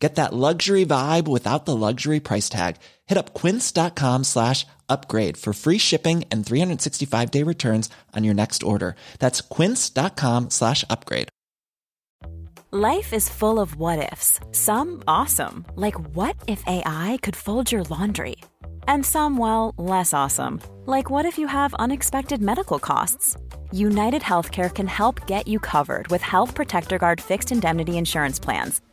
Get that luxury vibe without the luxury price tag. Hit up quince.com slash upgrade for free shipping and 365 day returns on your next order. That's quince.com slash upgrade. Life is full of what ifs. Some awesome, like what if AI could fold your laundry? And some, well, less awesome, like what if you have unexpected medical costs? United Healthcare can help get you covered with Health Protector Guard fixed indemnity insurance plans.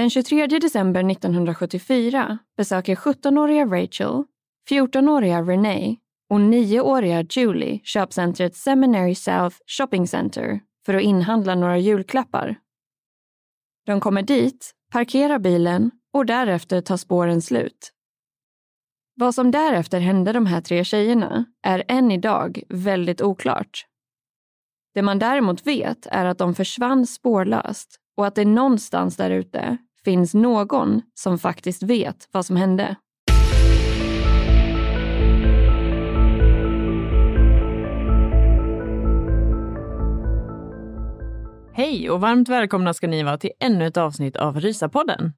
Den 23 december 1974 besöker 17-åriga Rachel, 14-åriga Renee och 9-åriga Julie köpcentret Seminary South Shopping Center för att inhandla några julklappar. De kommer dit, parkerar bilen och därefter tar spåren slut. Vad som därefter hände de här tre tjejerna är än idag väldigt oklart. Det man däremot vet är att de försvann spårlöst och att det någonstans där ute finns någon som faktiskt vet vad som hände. Hej och varmt välkomna ska ni vara till ännu ett avsnitt av Rysapodden.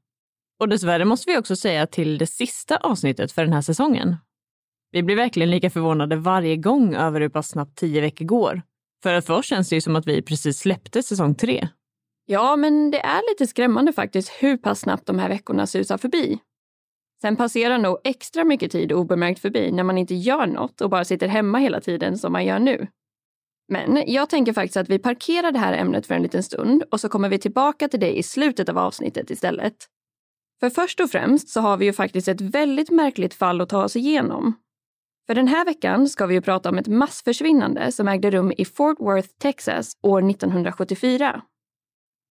Och dessvärre måste vi också säga till det sista avsnittet för den här säsongen. Vi blir verkligen lika förvånade varje gång över hur pass snabbt tio veckor går. För att för oss känns det ju som att vi precis släppte säsong tre. Ja, men det är lite skrämmande faktiskt hur pass snabbt de här veckorna susar förbi. Sen passerar nog extra mycket tid obemärkt förbi när man inte gör något och bara sitter hemma hela tiden som man gör nu. Men jag tänker faktiskt att vi parkerar det här ämnet för en liten stund och så kommer vi tillbaka till det i slutet av avsnittet istället. För först och främst så har vi ju faktiskt ett väldigt märkligt fall att ta oss igenom. För den här veckan ska vi ju prata om ett massförsvinnande som ägde rum i Fort Worth, Texas år 1974.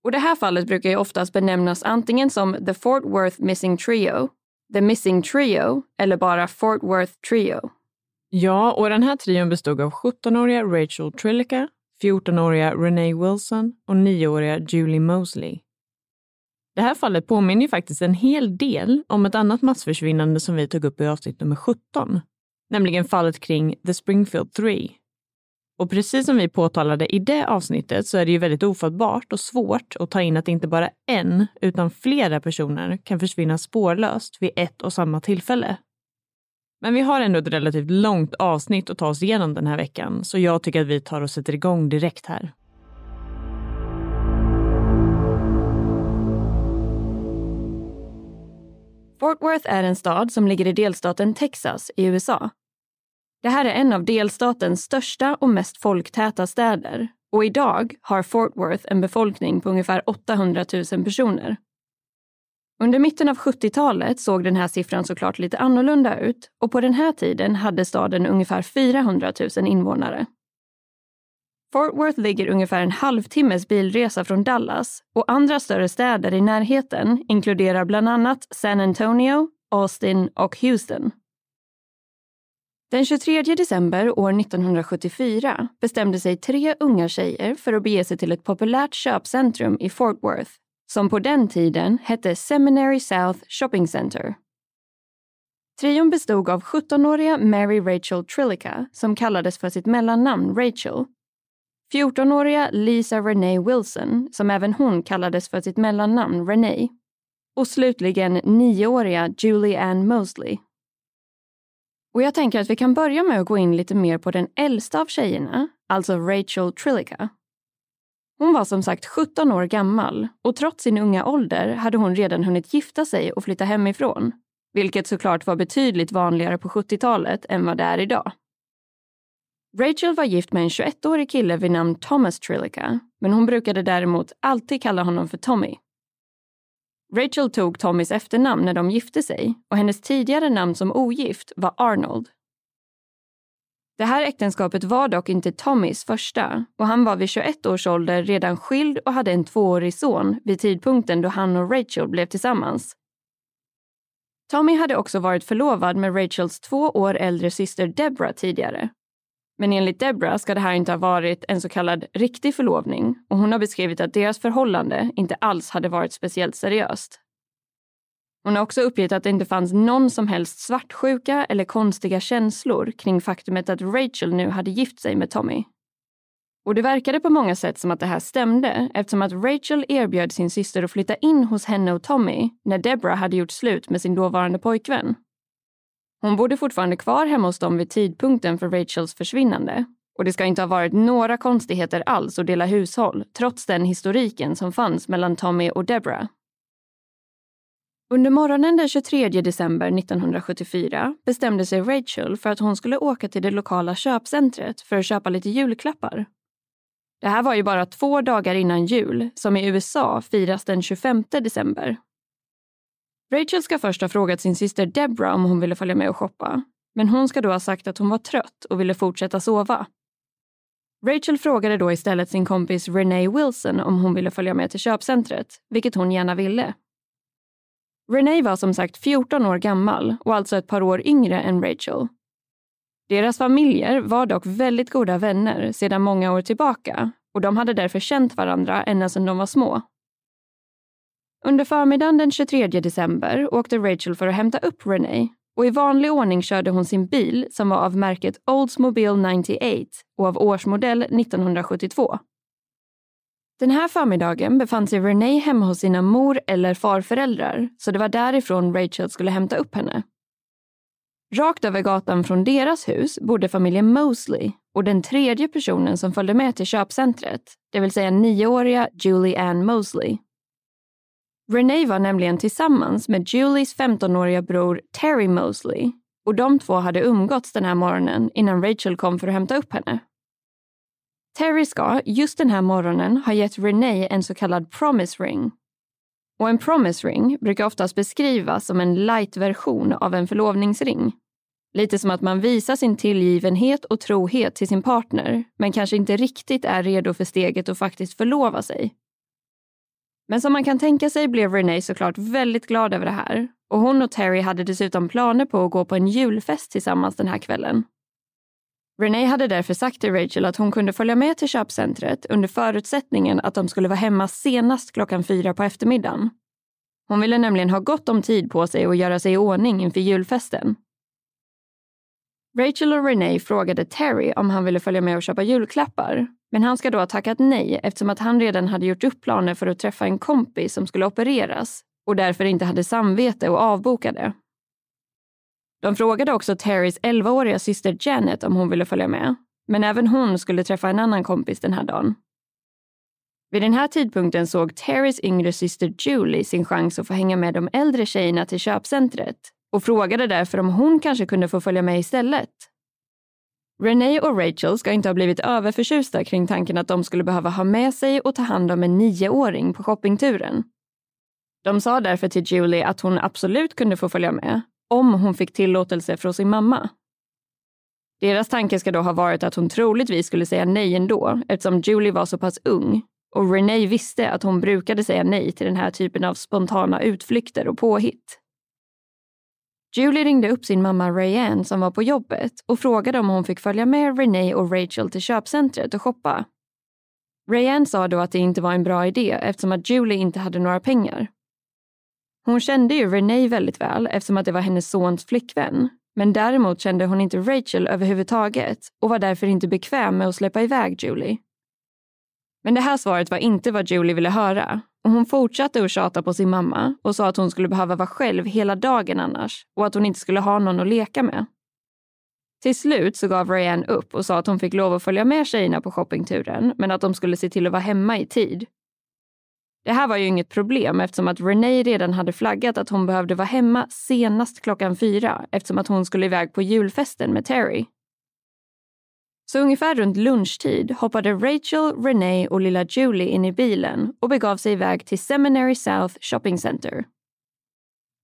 Och det här fallet brukar ju oftast benämnas antingen som The Fort Worth Missing Trio, The Missing Trio eller bara Fort Worth Trio. Ja, och den här trion bestod av 17-åriga Rachel Trillica, 14-åriga Renee Wilson och 9-åriga Julie Mosley. Det här fallet påminner ju faktiskt en hel del om ett annat massförsvinnande som vi tog upp i avsnitt nummer 17, nämligen fallet kring The Springfield 3. Och precis som vi påtalade i det avsnittet så är det ju väldigt ofattbart och svårt att ta in att inte bara en, utan flera personer kan försvinna spårlöst vid ett och samma tillfälle. Men vi har ändå ett relativt långt avsnitt att ta oss igenom den här veckan, så jag tycker att vi tar och sätter igång direkt här. Fort Worth är en stad som ligger i delstaten Texas i USA. Det här är en av delstatens största och mest folktäta städer och idag har Fort Worth en befolkning på ungefär 800 000 personer. Under mitten av 70-talet såg den här siffran såklart lite annorlunda ut och på den här tiden hade staden ungefär 400 000 invånare. Fort Worth ligger ungefär en halvtimmes bilresa från Dallas och andra större städer i närheten inkluderar bland annat San Antonio, Austin och Houston. Den 23 december år 1974 bestämde sig tre unga tjejer för att bege sig till ett populärt köpcentrum i Fort Worth som på den tiden hette Seminary South Shopping Center. Trion bestod av 17-åriga Mary Rachel Trillica som kallades för sitt mellannamn Rachel 14-åriga Lisa Renee Wilson, som även hon kallades för sitt mellannamn Renee. och slutligen 9-åriga Julie Ann Mosley. Och jag tänker att vi kan börja med att gå in lite mer på den äldsta av tjejerna, alltså Rachel Trillica. Hon var som sagt 17 år gammal och trots sin unga ålder hade hon redan hunnit gifta sig och flytta hemifrån. Vilket såklart var betydligt vanligare på 70-talet än vad det är idag. Rachel var gift med en 21-årig kille vid namn Thomas Trillica, men hon brukade däremot alltid kalla honom för Tommy. Rachel tog Tommys efternamn när de gifte sig och hennes tidigare namn som ogift var Arnold. Det här äktenskapet var dock inte Tommys första och han var vid 21 års ålder redan skild och hade en tvåårig son vid tidpunkten då han och Rachel blev tillsammans. Tommy hade också varit förlovad med Rachels två år äldre syster Deborah tidigare. Men enligt Debra ska det här inte ha varit en så kallad riktig förlovning och hon har beskrivit att deras förhållande inte alls hade varit speciellt seriöst. Hon har också uppgett att det inte fanns någon som helst svartsjuka eller konstiga känslor kring faktumet att Rachel nu hade gift sig med Tommy. Och det verkade på många sätt som att det här stämde eftersom att Rachel erbjöd sin syster att flytta in hos henne och Tommy när Debra hade gjort slut med sin dåvarande pojkvän. Hon bodde fortfarande kvar hemma hos dem vid tidpunkten för Rachels försvinnande och det ska inte ha varit några konstigheter alls att dela hushåll trots den historiken som fanns mellan Tommy och Deborah. Under morgonen den 23 december 1974 bestämde sig Rachel för att hon skulle åka till det lokala köpcentret för att köpa lite julklappar. Det här var ju bara två dagar innan jul, som i USA firas den 25 december. Rachel ska först ha frågat sin syster Debra om hon ville följa med och shoppa, men hon ska då ha sagt att hon var trött och ville fortsätta sova. Rachel frågade då istället sin kompis Renee Wilson om hon ville följa med till köpcentret, vilket hon gärna ville. Renee var som sagt 14 år gammal och alltså ett par år yngre än Rachel. Deras familjer var dock väldigt goda vänner sedan många år tillbaka och de hade därför känt varandra ända sedan de var små. Under förmiddagen den 23 december åkte Rachel för att hämta upp Renee och i vanlig ordning körde hon sin bil som var av märket Oldsmobile 98 och av årsmodell 1972. Den här förmiddagen befann sig Renee hemma hos sina mor eller farföräldrar så det var därifrån Rachel skulle hämta upp henne. Rakt över gatan från deras hus bodde familjen Mosley och den tredje personen som följde med till köpcentret, det vill säga nioåriga Julie Ann Mosley. Renee var nämligen tillsammans med Julies 15-åriga bror Terry Mosley och de två hade umgåtts den här morgonen innan Rachel kom för att hämta upp henne. Terry ska just den här morgonen ha gett Renee en så kallad promise ring. Och en promise ring brukar oftast beskrivas som en light-version av en förlovningsring. Lite som att man visar sin tillgivenhet och trohet till sin partner men kanske inte riktigt är redo för steget att faktiskt förlova sig. Men som man kan tänka sig blev Renee såklart väldigt glad över det här och hon och Terry hade dessutom planer på att gå på en julfest tillsammans den här kvällen. Renee hade därför sagt till Rachel att hon kunde följa med till köpcentret under förutsättningen att de skulle vara hemma senast klockan fyra på eftermiddagen. Hon ville nämligen ha gott om tid på sig att göra sig i ordning inför julfesten. Rachel och Renee frågade Terry om han ville följa med och köpa julklappar, men han ska då ha tackat nej eftersom att han redan hade gjort upp planer för att träffa en kompis som skulle opereras och därför inte hade samvete och avbokade. De frågade också Terrys 11-åriga syster Janet om hon ville följa med, men även hon skulle träffa en annan kompis den här dagen. Vid den här tidpunkten såg Terrys yngre syster Julie sin chans att få hänga med de äldre tjejerna till köpcentret och frågade därför om hon kanske kunde få följa med istället. Renee och Rachel ska inte ha blivit överförtjusta kring tanken att de skulle behöva ha med sig och ta hand om en nioåring på shoppingturen. De sa därför till Julie att hon absolut kunde få följa med om hon fick tillåtelse från sin mamma. Deras tanke ska då ha varit att hon troligtvis skulle säga nej ändå eftersom Julie var så pass ung och Renee visste att hon brukade säga nej till den här typen av spontana utflykter och påhitt. Julie ringde upp sin mamma Rayanne som var på jobbet och frågade om hon fick följa med Renee och Rachel till köpcentret och shoppa. Rayanne sa då att det inte var en bra idé eftersom att Julie inte hade några pengar. Hon kände ju Renee väldigt väl eftersom att det var hennes sons flickvän. Men däremot kände hon inte Rachel överhuvudtaget och var därför inte bekväm med att släppa iväg Julie. Men det här svaret var inte vad Julie ville höra och hon fortsatte att tjata på sin mamma och sa att hon skulle behöva vara själv hela dagen annars och att hon inte skulle ha någon att leka med. Till slut så gav Ryan upp och sa att hon fick lov att följa med tjejerna på shoppingturen men att de skulle se till att vara hemma i tid. Det här var ju inget problem eftersom att Renee redan hade flaggat att hon behövde vara hemma senast klockan fyra eftersom att hon skulle iväg på julfesten med Terry. Så ungefär runt lunchtid hoppade Rachel, Renee och lilla Julie in i bilen och begav sig iväg till Seminary South Shopping Center.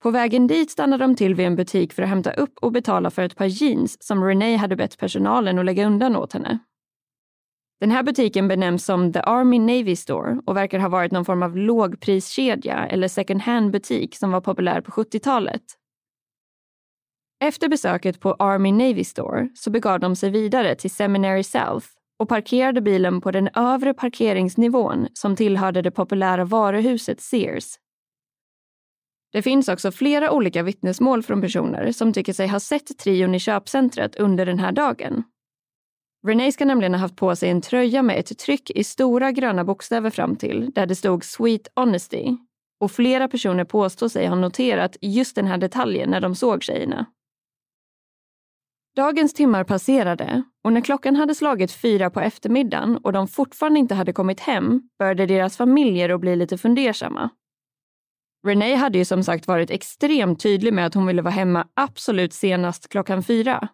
På vägen dit stannade de till vid en butik för att hämta upp och betala för ett par jeans som Renee hade bett personalen att lägga undan åt henne. Den här butiken benämns som The Army Navy Store och verkar ha varit någon form av lågpriskedja eller second hand-butik som var populär på 70-talet. Efter besöket på Army Navy Store så begav de sig vidare till Seminary South och parkerade bilen på den övre parkeringsnivån som tillhörde det populära varuhuset Sears. Det finns också flera olika vittnesmål från personer som tycker sig ha sett trion i köpcentret under den här dagen. Renee ska nämligen ha haft på sig en tröja med ett tryck i stora gröna bokstäver fram till där det stod “Sweet Honesty” och flera personer påstår sig ha noterat just den här detaljen när de såg tjejerna. Dagens timmar passerade och när klockan hade slagit fyra på eftermiddagen och de fortfarande inte hade kommit hem började deras familjer att bli lite fundersamma. Renee hade ju som sagt varit extremt tydlig med att hon ville vara hemma absolut senast klockan fyra.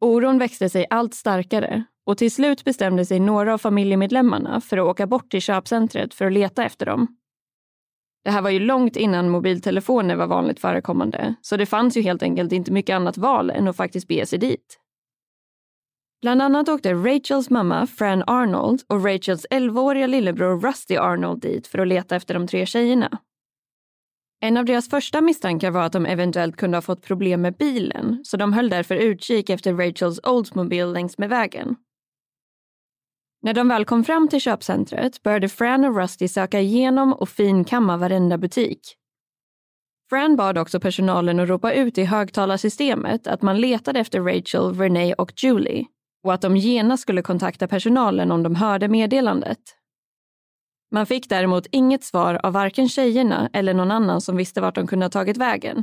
Oron växte sig allt starkare och till slut bestämde sig några av familjemedlemmarna för att åka bort till köpcentret för att leta efter dem. Det här var ju långt innan mobiltelefoner var vanligt förekommande, så det fanns ju helt enkelt inte mycket annat val än att faktiskt bege sig dit. Bland annat åkte Rachels mamma Fran Arnold och Rachels 11-åriga lillebror Rusty Arnold dit för att leta efter de tre tjejerna. En av deras första misstankar var att de eventuellt kunde ha fått problem med bilen, så de höll därför utkik efter Rachels Oldsmobile längs med vägen. När de väl kom fram till köpcentret började Fran och Rusty söka igenom och finkamma varenda butik. Fran bad också personalen att ropa ut i högtalarsystemet att man letade efter Rachel, Renee och Julie och att de genast skulle kontakta personalen om de hörde meddelandet. Man fick däremot inget svar av varken tjejerna eller någon annan som visste vart de kunde ha tagit vägen.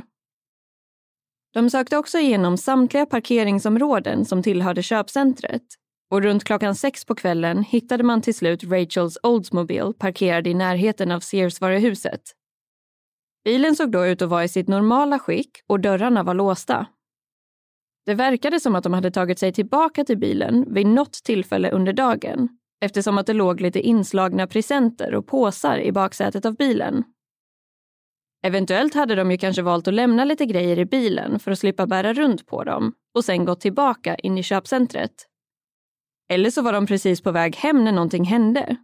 De sökte också igenom samtliga parkeringsområden som tillhörde köpcentret och runt klockan sex på kvällen hittade man till slut Rachels Oldsmobile parkerad i närheten av Sears-varuhuset. Bilen såg då ut att vara i sitt normala skick och dörrarna var låsta. Det verkade som att de hade tagit sig tillbaka till bilen vid något tillfälle under dagen eftersom att det låg lite inslagna presenter och påsar i baksätet av bilen. Eventuellt hade de ju kanske valt att lämna lite grejer i bilen för att slippa bära runt på dem och sen gått tillbaka in i köpcentret. Eller så var de precis på väg hem när någonting hände.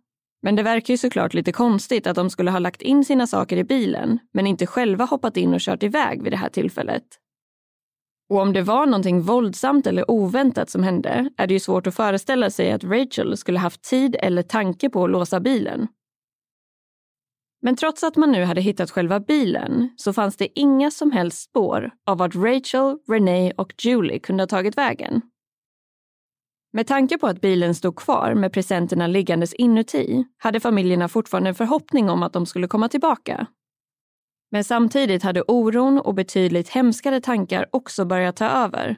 Men det verkar ju såklart lite konstigt att de skulle ha lagt in sina saker i bilen men inte själva hoppat in och kört iväg vid det här tillfället. Och om det var någonting våldsamt eller oväntat som hände är det ju svårt att föreställa sig att Rachel skulle haft tid eller tanke på att låsa bilen. Men trots att man nu hade hittat själva bilen så fanns det inga som helst spår av vart Rachel, Renee och Julie kunde ha tagit vägen. Med tanke på att bilen stod kvar med presenterna liggandes inuti hade familjerna fortfarande en förhoppning om att de skulle komma tillbaka. Men samtidigt hade oron och betydligt hemskare tankar också börjat ta över.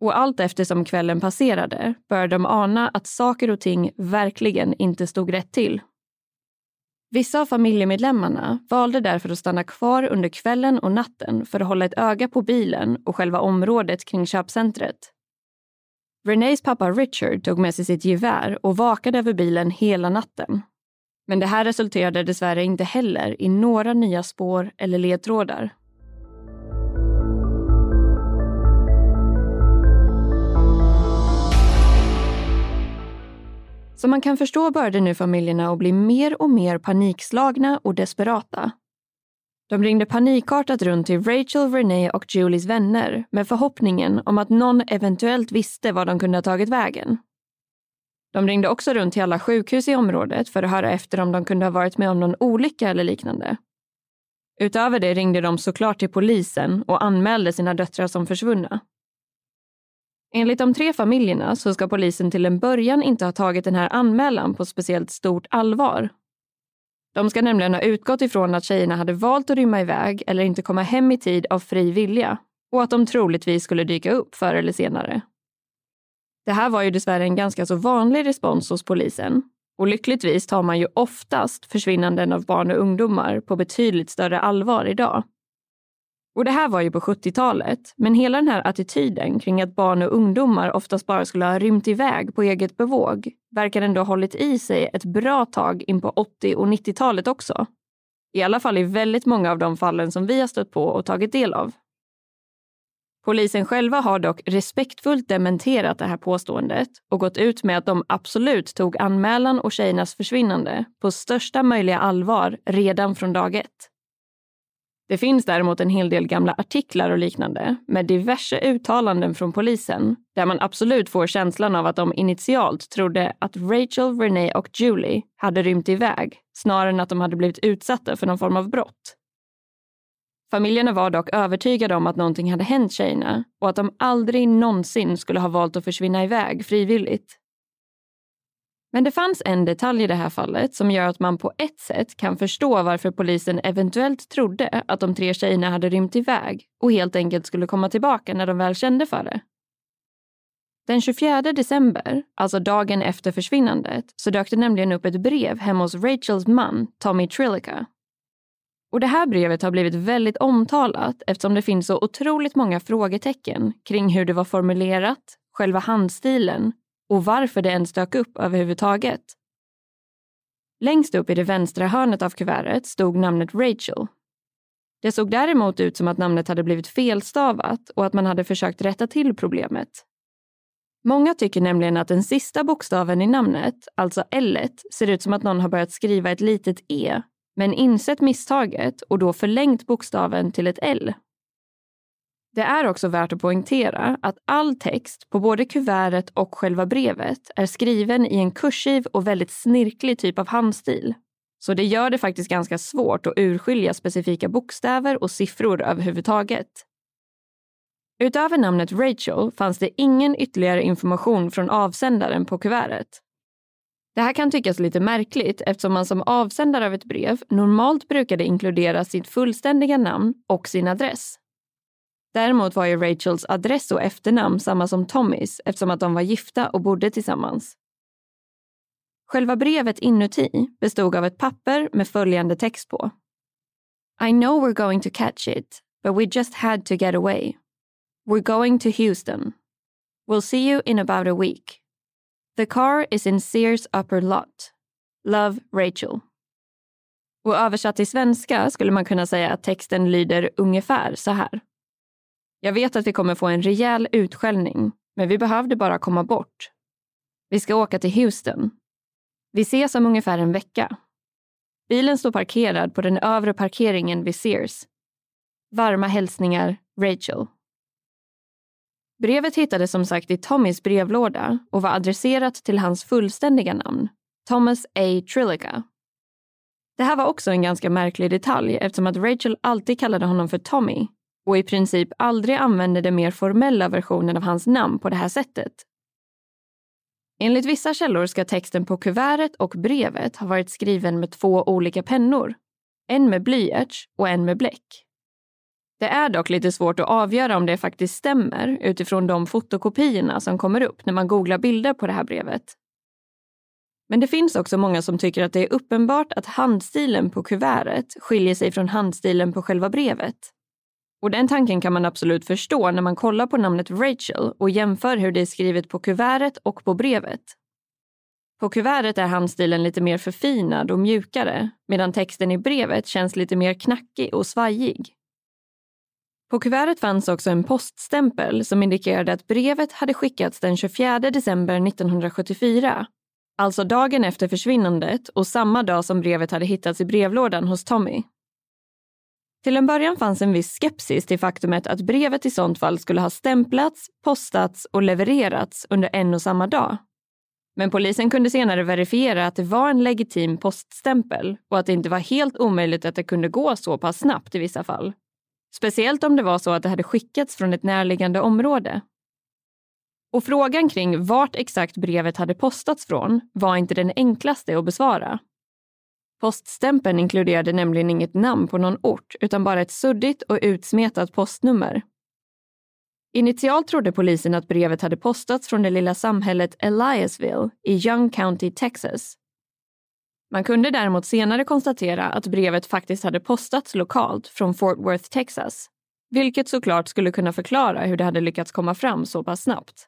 Och allt eftersom kvällen passerade började de ana att saker och ting verkligen inte stod rätt till. Vissa av familjemedlemmarna valde därför att stanna kvar under kvällen och natten för att hålla ett öga på bilen och själva området kring köpcentret. Renees pappa Richard tog med sig sitt gevär och vakade över bilen hela natten. Men det här resulterade dessvärre inte heller i några nya spår eller ledtrådar. Som man kan förstå började nu familjerna att bli mer och mer panikslagna och desperata. De ringde panikartat runt till Rachel, Renee och Julies vänner med förhoppningen om att någon eventuellt visste var de kunde ha tagit vägen. De ringde också runt till alla sjukhus i området för att höra efter om de kunde ha varit med om någon olycka eller liknande. Utöver det ringde de såklart till polisen och anmälde sina döttrar som försvunna. Enligt de tre familjerna så ska polisen till en början inte ha tagit den här anmälan på speciellt stort allvar. De ska nämligen ha utgått ifrån att tjejerna hade valt att rymma iväg eller inte komma hem i tid av fri vilja och att de troligtvis skulle dyka upp förr eller senare. Det här var ju dessvärre en ganska så vanlig respons hos polisen och lyckligtvis tar man ju oftast försvinnanden av barn och ungdomar på betydligt större allvar idag. Och det här var ju på 70-talet, men hela den här attityden kring att barn och ungdomar oftast bara skulle ha rymt iväg på eget bevåg verkar ändå ha hållit i sig ett bra tag in på 80 och 90-talet också. I alla fall i väldigt många av de fallen som vi har stött på och tagit del av. Polisen själva har dock respektfullt dementerat det här påståendet och gått ut med att de absolut tog anmälan och tjejernas försvinnande på största möjliga allvar redan från dag ett. Det finns däremot en hel del gamla artiklar och liknande med diverse uttalanden från polisen där man absolut får känslan av att de initialt trodde att Rachel, Renee och Julie hade rymt iväg snarare än att de hade blivit utsatta för någon form av brott. Familjerna var dock övertygade om att någonting hade hänt tjejerna och att de aldrig någonsin skulle ha valt att försvinna iväg frivilligt. Men det fanns en detalj i det här fallet som gör att man på ett sätt kan förstå varför polisen eventuellt trodde att de tre tjejerna hade rymt iväg och helt enkelt skulle komma tillbaka när de väl kände för det. Den 24 december, alltså dagen efter försvinnandet, så dök det nämligen upp ett brev hemma hos Rachels man, Tommy Trillica. Och det här brevet har blivit väldigt omtalat eftersom det finns så otroligt många frågetecken kring hur det var formulerat, själva handstilen och varför det ens dök upp överhuvudtaget. Längst upp i det vänstra hörnet av kuvertet stod namnet Rachel. Det såg däremot ut som att namnet hade blivit felstavat och att man hade försökt rätta till problemet. Många tycker nämligen att den sista bokstaven i namnet, alltså L, ser ut som att någon har börjat skriva ett litet E, men insett misstaget och då förlängt bokstaven till ett L. Det är också värt att poängtera att all text på både kuvertet och själva brevet är skriven i en kursiv och väldigt snirklig typ av handstil. Så det gör det faktiskt ganska svårt att urskilja specifika bokstäver och siffror överhuvudtaget. Utöver namnet Rachel fanns det ingen ytterligare information från avsändaren på kuvertet. Det här kan tyckas lite märkligt eftersom man som avsändare av ett brev normalt brukade inkludera sitt fullständiga namn och sin adress. Däremot var ju Rachels adress och efternamn samma som Tommys eftersom att de var gifta och bodde tillsammans. Själva brevet inuti bestod av ett papper med följande text på. I know we're going to catch it, but we just had to get away. We're going to Houston. We'll see you in about a week. The car is in Sears upper lot. Love, Rachel. Och översatt till svenska skulle man kunna säga att texten lyder ungefär så här. Jag vet att vi kommer få en rejäl utskällning, men vi behövde bara komma bort. Vi ska åka till Houston. Vi ses om ungefär en vecka. Bilen står parkerad på den övre parkeringen vid Sears. Varma hälsningar, Rachel. Brevet hittades som sagt i Tommys brevlåda och var adresserat till hans fullständiga namn, Thomas A. Trillica. Det här var också en ganska märklig detalj eftersom att Rachel alltid kallade honom för Tommy och i princip aldrig använde den mer formella versionen av hans namn på det här sättet. Enligt vissa källor ska texten på kuvertet och brevet ha varit skriven med två olika pennor. En med blyerts och en med bläck. Det är dock lite svårt att avgöra om det faktiskt stämmer utifrån de fotokopiorna som kommer upp när man googlar bilder på det här brevet. Men det finns också många som tycker att det är uppenbart att handstilen på kuvertet skiljer sig från handstilen på själva brevet. Och den tanken kan man absolut förstå när man kollar på namnet Rachel och jämför hur det är skrivet på kuvertet och på brevet. På kuvertet är handstilen lite mer förfinad och mjukare medan texten i brevet känns lite mer knackig och svajig. På kuvertet fanns också en poststämpel som indikerade att brevet hade skickats den 24 december 1974. Alltså dagen efter försvinnandet och samma dag som brevet hade hittats i brevlådan hos Tommy. Till en början fanns en viss skepsis till faktumet att brevet i sånt fall skulle ha stämplats, postats och levererats under en och samma dag. Men polisen kunde senare verifiera att det var en legitim poststämpel och att det inte var helt omöjligt att det kunde gå så pass snabbt i vissa fall. Speciellt om det var så att det hade skickats från ett närliggande område. Och frågan kring vart exakt brevet hade postats från var inte den enklaste att besvara. Poststämpeln inkluderade nämligen inget namn på någon ort utan bara ett suddigt och utsmetat postnummer. Initialt trodde polisen att brevet hade postats från det lilla samhället Eliasville i Young County, Texas. Man kunde däremot senare konstatera att brevet faktiskt hade postats lokalt från Fort Worth, Texas, vilket såklart skulle kunna förklara hur det hade lyckats komma fram så pass snabbt.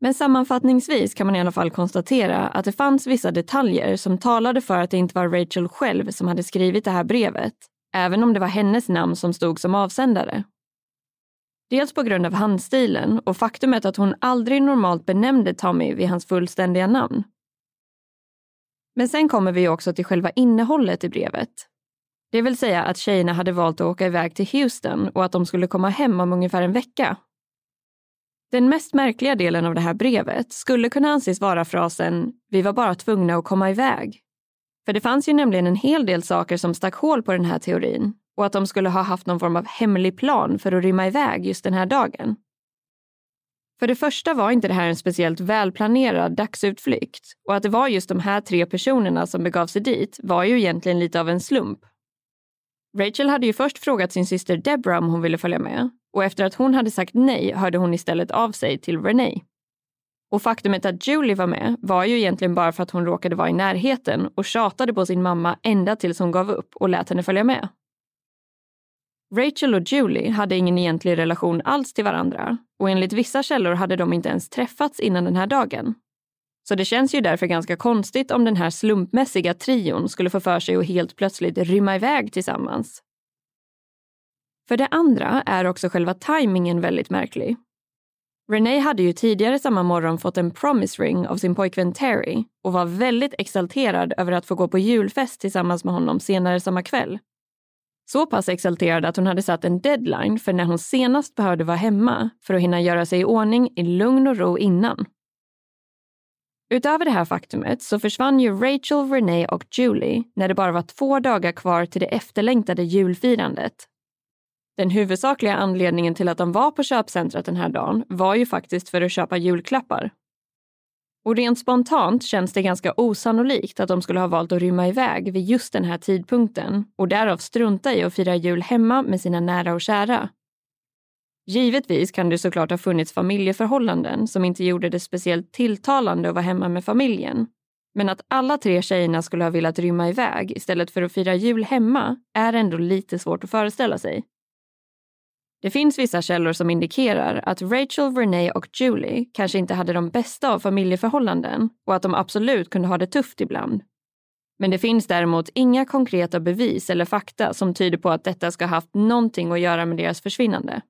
Men sammanfattningsvis kan man i alla fall konstatera att det fanns vissa detaljer som talade för att det inte var Rachel själv som hade skrivit det här brevet, även om det var hennes namn som stod som avsändare. Dels på grund av handstilen och faktumet att hon aldrig normalt benämnde Tommy vid hans fullständiga namn. Men sen kommer vi också till själva innehållet i brevet. Det vill säga att tjejerna hade valt att åka iväg till Houston och att de skulle komma hem om ungefär en vecka. Den mest märkliga delen av det här brevet skulle kunna anses vara frasen “Vi var bara tvungna att komma iväg”. För det fanns ju nämligen en hel del saker som stack hål på den här teorin och att de skulle ha haft någon form av hemlig plan för att rymma iväg just den här dagen. För det första var inte det här en speciellt välplanerad dagsutflykt och att det var just de här tre personerna som begav sig dit var ju egentligen lite av en slump. Rachel hade ju först frågat sin syster Deborah om hon ville följa med och efter att hon hade sagt nej hörde hon istället av sig till Renee. Och faktumet att Julie var med var ju egentligen bara för att hon råkade vara i närheten och tjatade på sin mamma ända tills hon gav upp och lät henne följa med. Rachel och Julie hade ingen egentlig relation alls till varandra och enligt vissa källor hade de inte ens träffats innan den här dagen. Så det känns ju därför ganska konstigt om den här slumpmässiga trion skulle få för sig att helt plötsligt rymma iväg tillsammans. För det andra är också själva tajmingen väldigt märklig. Renee hade ju tidigare samma morgon fått en promise ring av sin pojkvän Terry och var väldigt exalterad över att få gå på julfest tillsammans med honom senare samma kväll. Så pass exalterad att hon hade satt en deadline för när hon senast behövde vara hemma för att hinna göra sig i ordning i lugn och ro innan. Utöver det här faktumet så försvann ju Rachel, Renee och Julie när det bara var två dagar kvar till det efterlängtade julfirandet. Den huvudsakliga anledningen till att de var på köpcentret den här dagen var ju faktiskt för att köpa julklappar. Och rent spontant känns det ganska osannolikt att de skulle ha valt att rymma iväg vid just den här tidpunkten och därav strunta i att fira jul hemma med sina nära och kära. Givetvis kan det såklart ha funnits familjeförhållanden som inte gjorde det speciellt tilltalande att vara hemma med familjen. Men att alla tre tjejerna skulle ha velat rymma iväg istället för att fira jul hemma är ändå lite svårt att föreställa sig. Det finns vissa källor som indikerar att Rachel, Renee och Julie kanske inte hade de bästa av familjeförhållanden och att de absolut kunde ha det tufft ibland. Men det finns däremot inga konkreta bevis eller fakta som tyder på att detta ska ha haft någonting att göra med deras försvinnande.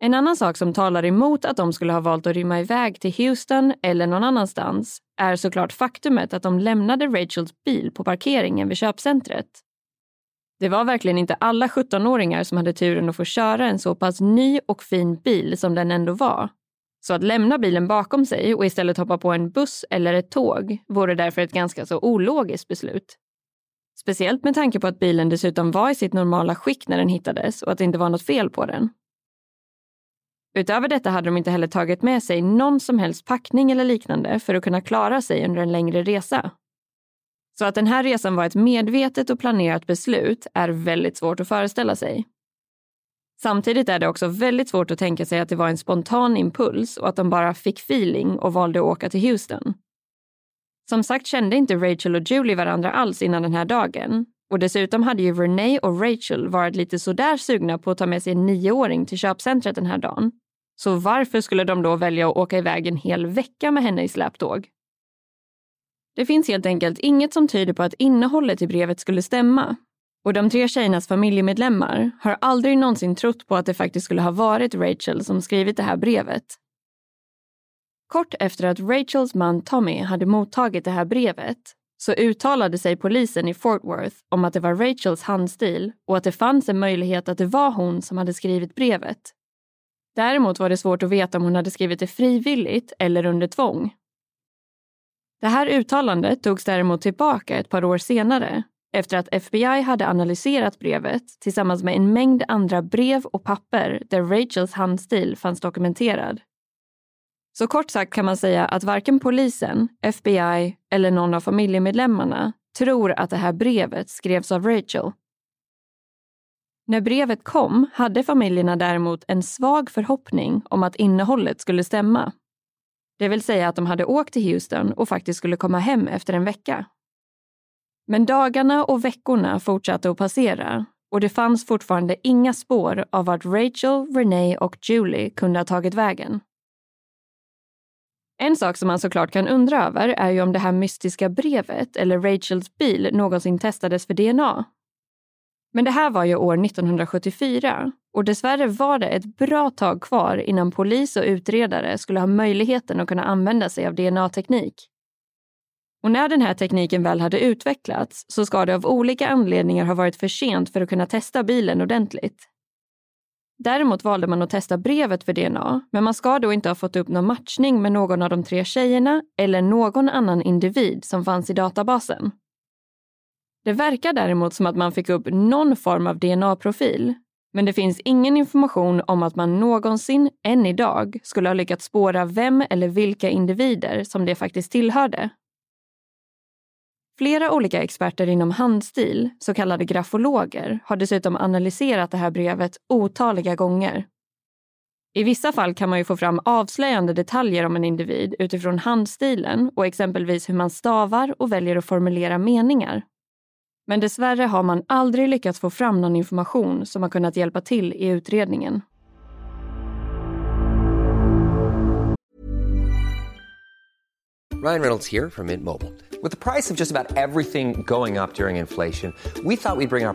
En annan sak som talar emot att de skulle ha valt att rymma iväg till Houston eller någon annanstans är såklart faktumet att de lämnade Rachels bil på parkeringen vid köpcentret. Det var verkligen inte alla 17-åringar som hade turen att få köra en så pass ny och fin bil som den ändå var. Så att lämna bilen bakom sig och istället hoppa på en buss eller ett tåg vore därför ett ganska så ologiskt beslut. Speciellt med tanke på att bilen dessutom var i sitt normala skick när den hittades och att det inte var något fel på den. Utöver detta hade de inte heller tagit med sig någon som helst packning eller liknande för att kunna klara sig under en längre resa. Så att den här resan var ett medvetet och planerat beslut är väldigt svårt att föreställa sig. Samtidigt är det också väldigt svårt att tänka sig att det var en spontan impuls och att de bara fick feeling och valde att åka till Houston. Som sagt kände inte Rachel och Julie varandra alls innan den här dagen och dessutom hade ju Renee och Rachel varit lite sådär sugna på att ta med sig en nioåring till köpcentret den här dagen. Så varför skulle de då välja att åka iväg en hel vecka med henne i släptåg? Det finns helt enkelt inget som tyder på att innehållet i brevet skulle stämma. Och de tre tjejernas familjemedlemmar har aldrig någonsin trott på att det faktiskt skulle ha varit Rachel som skrivit det här brevet. Kort efter att Rachels man Tommy hade mottagit det här brevet så uttalade sig polisen i Fort Worth om att det var Rachels handstil och att det fanns en möjlighet att det var hon som hade skrivit brevet. Däremot var det svårt att veta om hon hade skrivit det frivilligt eller under tvång. Det här uttalandet togs däremot tillbaka ett par år senare efter att FBI hade analyserat brevet tillsammans med en mängd andra brev och papper där Rachels handstil fanns dokumenterad. Så kort sagt kan man säga att varken polisen, FBI eller någon av familjemedlemmarna tror att det här brevet skrevs av Rachel. När brevet kom hade familjerna däremot en svag förhoppning om att innehållet skulle stämma. Det vill säga att de hade åkt till Houston och faktiskt skulle komma hem efter en vecka. Men dagarna och veckorna fortsatte att passera och det fanns fortfarande inga spår av vart Rachel, Renee och Julie kunde ha tagit vägen. En sak som man såklart kan undra över är ju om det här mystiska brevet eller Rachels bil någonsin testades för DNA. Men det här var ju år 1974 och dessvärre var det ett bra tag kvar innan polis och utredare skulle ha möjligheten att kunna använda sig av DNA-teknik. Och när den här tekniken väl hade utvecklats så ska det av olika anledningar ha varit för sent för att kunna testa bilen ordentligt. Däremot valde man att testa brevet för DNA, men man ska då inte ha fått upp någon matchning med någon av de tre tjejerna eller någon annan individ som fanns i databasen. Det verkar däremot som att man fick upp någon form av DNA-profil, men det finns ingen information om att man någonsin, än idag, skulle ha lyckats spåra vem eller vilka individer som det faktiskt tillhörde. Flera olika experter inom handstil, så kallade grafologer, har dessutom analyserat det här brevet otaliga gånger. I vissa fall kan man ju få fram avslöjande detaljer om en individ utifrån handstilen och exempelvis hur man stavar och väljer att formulera meningar. Men dessvärre har man aldrig lyckats få fram någon information som har kunnat hjälpa till i utredningen. Ryan Reynolds here from Mint Mobile. With the price of just about everything going up during inflation, we thought we'd bring our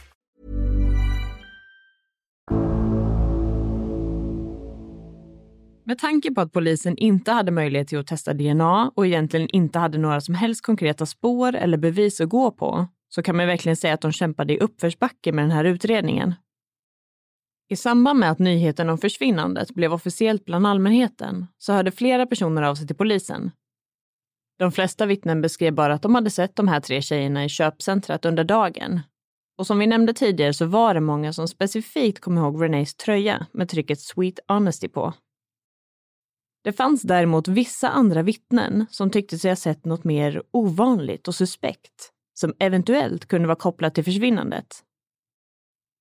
Med tanke på att polisen inte hade möjlighet till att testa DNA och egentligen inte hade några som helst konkreta spår eller bevis att gå på, så kan man verkligen säga att de kämpade i uppförsbacke med den här utredningen. I samband med att nyheten om försvinnandet blev officiellt bland allmänheten så hörde flera personer av sig till polisen. De flesta vittnen beskrev bara att de hade sett de här tre tjejerna i köpcentret under dagen. Och som vi nämnde tidigare så var det många som specifikt kom ihåg Renées tröja med trycket Sweet Honesty på. Det fanns däremot vissa andra vittnen som tyckte sig ha sett något mer ovanligt och suspekt som eventuellt kunde vara kopplat till försvinnandet.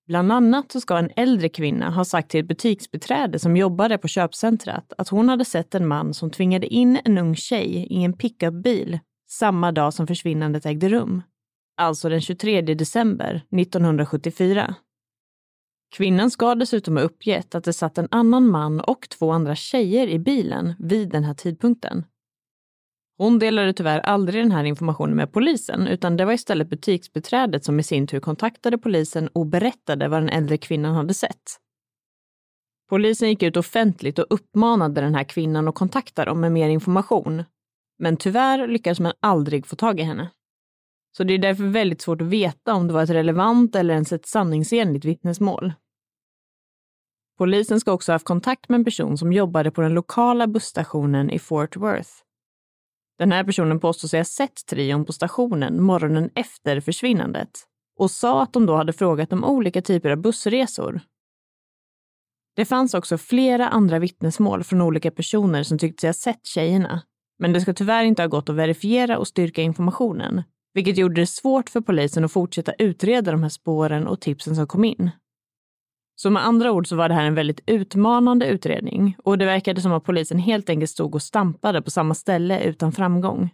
Bland annat så ska en äldre kvinna ha sagt till ett butiksbiträde som jobbade på köpcentret att hon hade sett en man som tvingade in en ung tjej i en pickupbil samma dag som försvinnandet ägde rum. Alltså den 23 december 1974. Kvinnan ska dessutom ha uppgett att det satt en annan man och två andra tjejer i bilen vid den här tidpunkten. Hon delade tyvärr aldrig den här informationen med polisen, utan det var istället butiksbeträdet som i sin tur kontaktade polisen och berättade vad den äldre kvinnan hade sett. Polisen gick ut offentligt och uppmanade den här kvinnan att kontakta dem med mer information. Men tyvärr lyckades man aldrig få tag i henne. Så det är därför väldigt svårt att veta om det var ett relevant eller ens ett sanningsenligt vittnesmål. Polisen ska också ha haft kontakt med en person som jobbade på den lokala busstationen i Fort Worth. Den här personen påstår sig ha sett trion på stationen morgonen efter försvinnandet och sa att de då hade frågat om olika typer av bussresor. Det fanns också flera andra vittnesmål från olika personer som tyckte sig ha sett tjejerna. Men det ska tyvärr inte ha gått att verifiera och styrka informationen, vilket gjorde det svårt för polisen att fortsätta utreda de här spåren och tipsen som kom in. Så med andra ord så var det här en väldigt utmanande utredning och det verkade som att polisen helt enkelt stod och stampade på samma ställe utan framgång.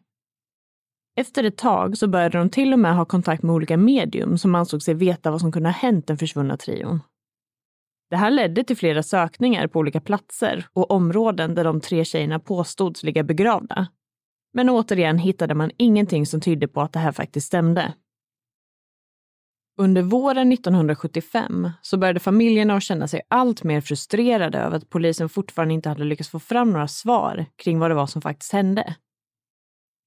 Efter ett tag så började de till och med ha kontakt med olika medium som ansåg sig veta vad som kunde ha hänt den försvunna trion. Det här ledde till flera sökningar på olika platser och områden där de tre tjejerna påstods ligga begravda. Men återigen hittade man ingenting som tydde på att det här faktiskt stämde. Under våren 1975 så började familjerna att känna sig allt mer frustrerade över att polisen fortfarande inte hade lyckats få fram några svar kring vad det var som faktiskt hände.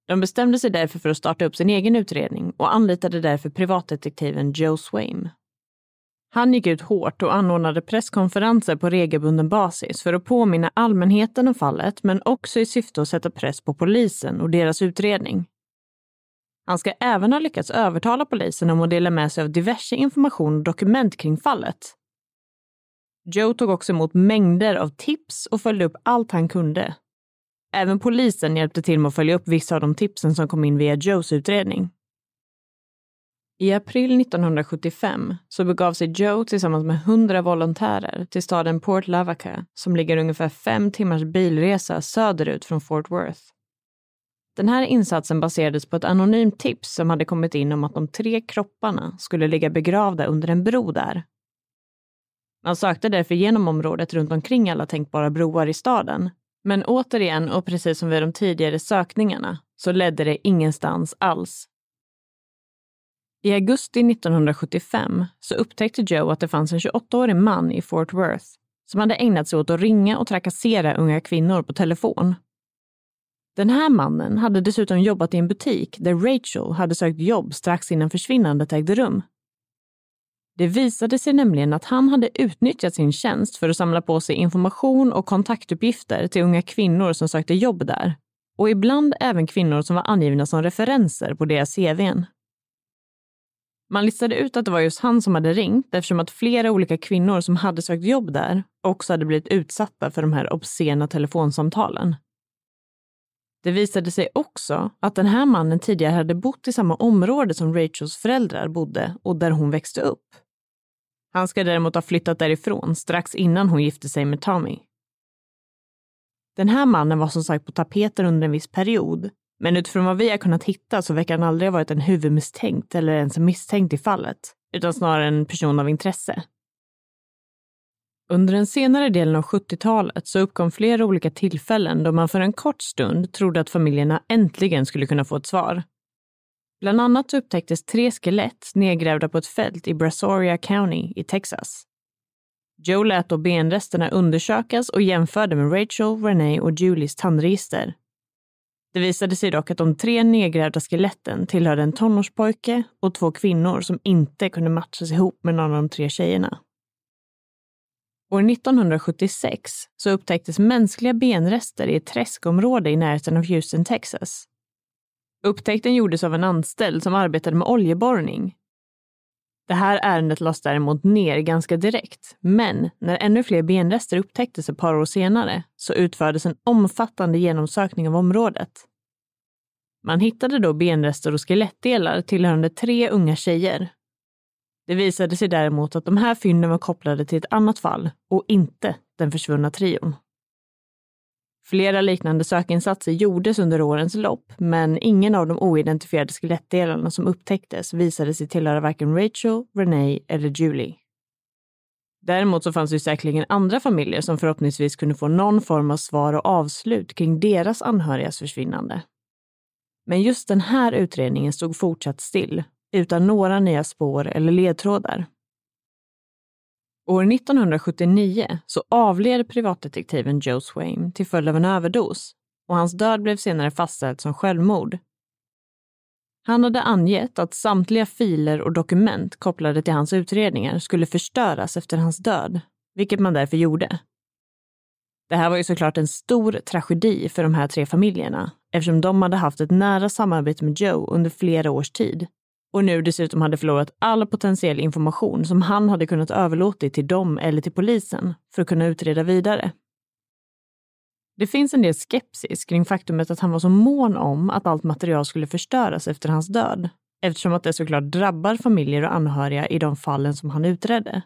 De bestämde sig därför för att starta upp sin egen utredning och anlitade därför privatdetektiven Joe Swaim. Han gick ut hårt och anordnade presskonferenser på regelbunden basis för att påminna allmänheten om fallet men också i syfte att sätta press på polisen och deras utredning. Han ska även ha lyckats övertala polisen om att dela med sig av diverse information och dokument kring fallet. Joe tog också emot mängder av tips och följde upp allt han kunde. Även polisen hjälpte till med att följa upp vissa av de tipsen som kom in via Joes utredning. I april 1975 så begav sig Joe tillsammans med 100 volontärer till staden Port Lavaca som ligger ungefär fem timmars bilresa söderut från Fort Worth. Den här insatsen baserades på ett anonymt tips som hade kommit in om att de tre kropparna skulle ligga begravda under en bro där. Man sökte därför genom området runt omkring alla tänkbara broar i staden. Men återigen, och precis som vid de tidigare sökningarna, så ledde det ingenstans alls. I augusti 1975 så upptäckte Joe att det fanns en 28-årig man i Fort Worth som hade ägnat sig åt att ringa och trakassera unga kvinnor på telefon. Den här mannen hade dessutom jobbat i en butik där Rachel hade sökt jobb strax innan försvinnandet ägde rum. Det visade sig nämligen att han hade utnyttjat sin tjänst för att samla på sig information och kontaktuppgifter till unga kvinnor som sökte jobb där. Och ibland även kvinnor som var angivna som referenser på deras CVn. Man listade ut att det var just han som hade ringt eftersom att flera olika kvinnor som hade sökt jobb där också hade blivit utsatta för de här obscena telefonsamtalen. Det visade sig också att den här mannen tidigare hade bott i samma område som Rachels föräldrar bodde och där hon växte upp. Han ska däremot ha flyttat därifrån strax innan hon gifte sig med Tommy. Den här mannen var som sagt på tapeten under en viss period men utifrån vad vi har kunnat hitta så verkar han aldrig ha varit en huvudmisstänkt eller ens misstänkt i fallet, utan snarare en person av intresse. Under den senare delen av 70-talet så uppkom flera olika tillfällen då man för en kort stund trodde att familjerna äntligen skulle kunna få ett svar. Bland annat upptäcktes tre skelett nedgrävda på ett fält i Brazoria County i Texas. Joe lät då benresterna undersökas och jämförde med Rachel, Renee och Julies tandregister det visade sig dock att de tre nedgrävda skeletten tillhörde en tonårspojke och två kvinnor som inte kunde matchas ihop med någon av de tre tjejerna. År 1976 så upptäcktes mänskliga benrester i ett träskområde i närheten av Houston, Texas. Upptäckten gjordes av en anställd som arbetade med oljeborrning. Det här ärendet lades däremot ner ganska direkt, men när ännu fler benrester upptäcktes ett par år senare så utfördes en omfattande genomsökning av området. Man hittade då benrester och skelettdelar tillhörande tre unga tjejer. Det visade sig däremot att de här fynden var kopplade till ett annat fall och inte den försvunna trion. Flera liknande sökinsatser gjordes under årens lopp, men ingen av de oidentifierade skelettdelarna som upptäcktes visade sig tillhöra varken Rachel, Renee eller Julie. Däremot så fanns det säkerligen andra familjer som förhoppningsvis kunde få någon form av svar och avslut kring deras anhörigas försvinnande. Men just den här utredningen stod fortsatt still, utan några nya spår eller ledtrådar. År 1979 så avled privatdetektiven Joe Swain till följd av en överdos och hans död blev senare fastställd som självmord. Han hade angett att samtliga filer och dokument kopplade till hans utredningar skulle förstöras efter hans död, vilket man därför gjorde. Det här var ju såklart en stor tragedi för de här tre familjerna eftersom de hade haft ett nära samarbete med Joe under flera års tid och nu dessutom hade förlorat all potentiell information som han hade kunnat överlåta till dem eller till polisen för att kunna utreda vidare. Det finns en del skepsis kring faktumet att han var så mån om att allt material skulle förstöras efter hans död, eftersom att det såklart drabbar familjer och anhöriga i de fallen som han utredde.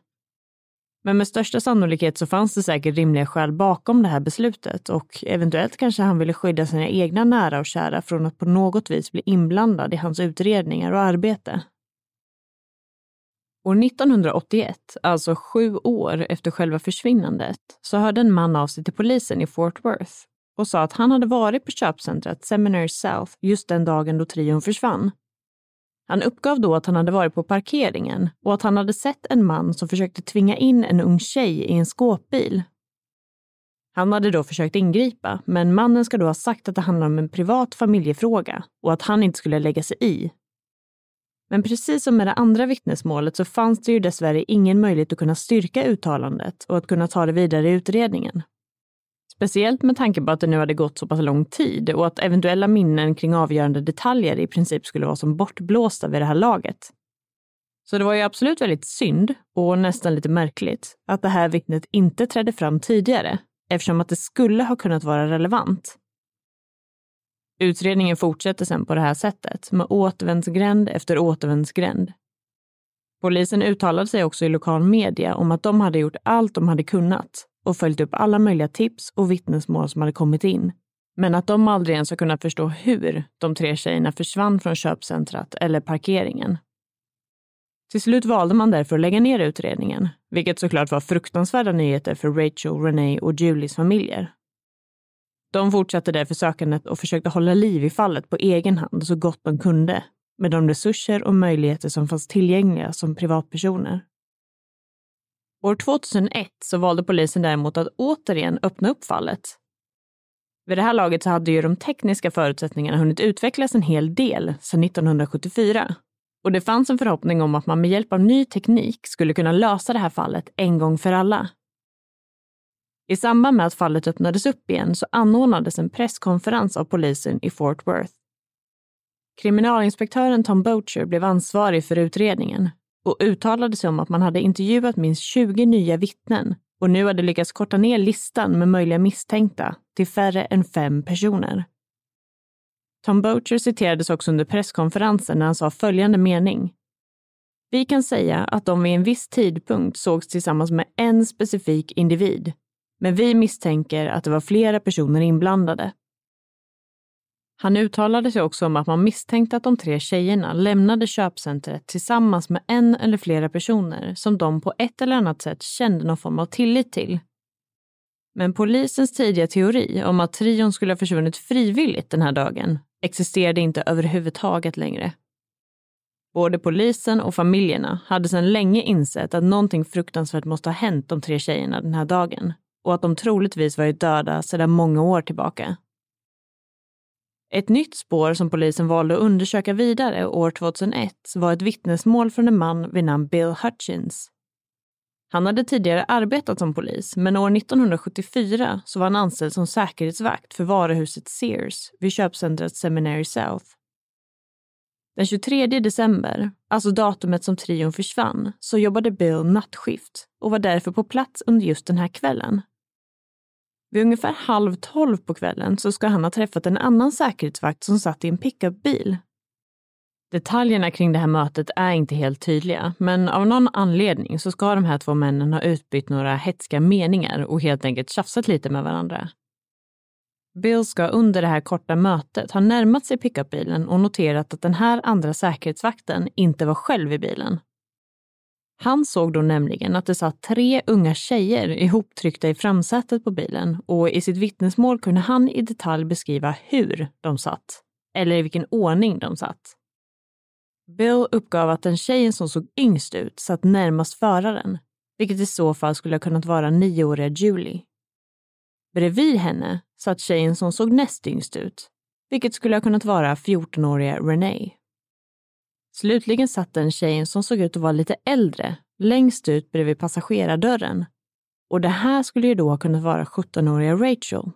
Men med största sannolikhet så fanns det säkert rimliga skäl bakom det här beslutet och eventuellt kanske han ville skydda sina egna nära och kära från att på något vis bli inblandad i hans utredningar och arbete. År 1981, alltså sju år efter själva försvinnandet, så hörde en man av sig till polisen i Fort Worth och sa att han hade varit på köpcentret Seminary South just den dagen då trion försvann. Han uppgav då att han hade varit på parkeringen och att han hade sett en man som försökte tvinga in en ung tjej i en skåpbil. Han hade då försökt ingripa, men mannen ska då ha sagt att det handlade om en privat familjefråga och att han inte skulle lägga sig i. Men precis som med det andra vittnesmålet så fanns det ju dessvärre ingen möjlighet att kunna styrka uttalandet och att kunna ta det vidare i utredningen. Speciellt med tanke på att det nu hade gått så pass lång tid och att eventuella minnen kring avgörande detaljer i princip skulle vara som bortblåsta vid det här laget. Så det var ju absolut väldigt synd och nästan lite märkligt att det här vittnet inte trädde fram tidigare eftersom att det skulle ha kunnat vara relevant. Utredningen fortsätter sen på det här sättet med återvändsgränd efter återvändsgränd. Polisen uttalade sig också i lokal media om att de hade gjort allt de hade kunnat och följt upp alla möjliga tips och vittnesmål som hade kommit in. Men att de aldrig ens har kunnat förstå hur de tre tjejerna försvann från köpcentrat eller parkeringen. Till slut valde man därför att lägga ner utredningen, vilket såklart var fruktansvärda nyheter för Rachel, Renee och Julies familjer. De fortsatte därför sökandet och försökte hålla liv i fallet på egen hand så gott de kunde, med de resurser och möjligheter som fanns tillgängliga som privatpersoner. År 2001 så valde polisen däremot att återigen öppna upp fallet. Vid det här laget så hade ju de tekniska förutsättningarna hunnit utvecklas en hel del sedan 1974. Och det fanns en förhoppning om att man med hjälp av ny teknik skulle kunna lösa det här fallet en gång för alla. I samband med att fallet öppnades upp igen så anordnades en presskonferens av polisen i Fort Worth. Kriminalinspektören Tom Bocher blev ansvarig för utredningen och uttalade sig om att man hade intervjuat minst 20 nya vittnen och nu hade lyckats korta ner listan med möjliga misstänkta till färre än fem personer. Tom Bocher citerades också under presskonferensen när han sa följande mening. Vi kan säga att de vid en viss tidpunkt sågs tillsammans med en specifik individ, men vi misstänker att det var flera personer inblandade. Han uttalade sig också om att man misstänkte att de tre tjejerna lämnade köpcentret tillsammans med en eller flera personer som de på ett eller annat sätt kände någon form av tillit till. Men polisens tidiga teori om att trion skulle ha försvunnit frivilligt den här dagen existerade inte överhuvudtaget längre. Både polisen och familjerna hade sedan länge insett att någonting fruktansvärt måste ha hänt de tre tjejerna den här dagen och att de troligtvis varit döda sedan många år tillbaka. Ett nytt spår som polisen valde att undersöka vidare år 2001 var ett vittnesmål från en man vid namn Bill Hutchins. Han hade tidigare arbetat som polis, men år 1974 så var han anställd som säkerhetsvakt för varuhuset Sears vid köpcentret Seminary South. Den 23 december, alltså datumet som trion försvann, så jobbade Bill nattskift och var därför på plats under just den här kvällen. Vid ungefär halv tolv på kvällen så ska han ha träffat en annan säkerhetsvakt som satt i en pickupbil. Detaljerna kring det här mötet är inte helt tydliga, men av någon anledning så ska de här två männen ha utbytt några hetska meningar och helt enkelt tjafsat lite med varandra. Bill ska under det här korta mötet ha närmat sig pickupbilen och noterat att den här andra säkerhetsvakten inte var själv i bilen han såg då nämligen att det satt tre unga tjejer ihoptryckta i framsätet på bilen och i sitt vittnesmål kunde han i detalj beskriva hur de satt, eller i vilken ordning de satt. Bill uppgav att den tjejen som såg yngst ut satt närmast föraren, vilket i så fall skulle ha kunnat vara nioåriga Julie. Bredvid henne satt tjejen som såg näst yngst ut, vilket skulle ha kunnat vara 14-åriga Renee. Slutligen satt en tjejen som såg ut att vara lite äldre längst ut bredvid passagerardörren. Och det här skulle ju då ha kunnat vara 17-åriga Rachel.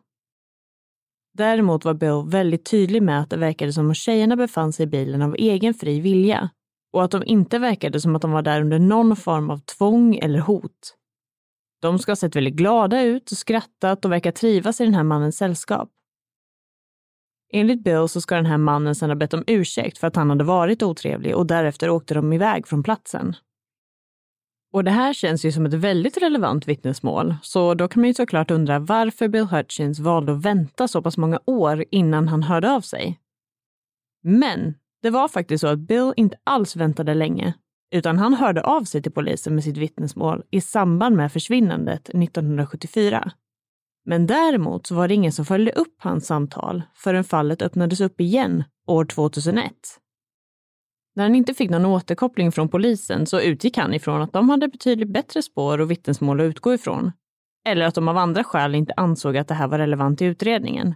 Däremot var Bill väldigt tydlig med att det verkade som om tjejerna befann sig i bilen av egen fri vilja och att de inte verkade som att de var där under någon form av tvång eller hot. De ska ha sett väldigt glada ut och skrattat och verkar trivas i den här mannens sällskap. Enligt Bill så ska den här mannen sedan ha bett om ursäkt för att han hade varit otrevlig och därefter åkte de iväg från platsen. Och det här känns ju som ett väldigt relevant vittnesmål, så då kan man ju såklart undra varför Bill Hutchins valde att vänta så pass många år innan han hörde av sig. Men det var faktiskt så att Bill inte alls väntade länge, utan han hörde av sig till polisen med sitt vittnesmål i samband med försvinnandet 1974. Men däremot så var det ingen som följde upp hans samtal förrän fallet öppnades upp igen år 2001. När han inte fick någon återkoppling från polisen så utgick han ifrån att de hade betydligt bättre spår och vittnesmål att utgå ifrån. Eller att de av andra skäl inte ansåg att det här var relevant i utredningen.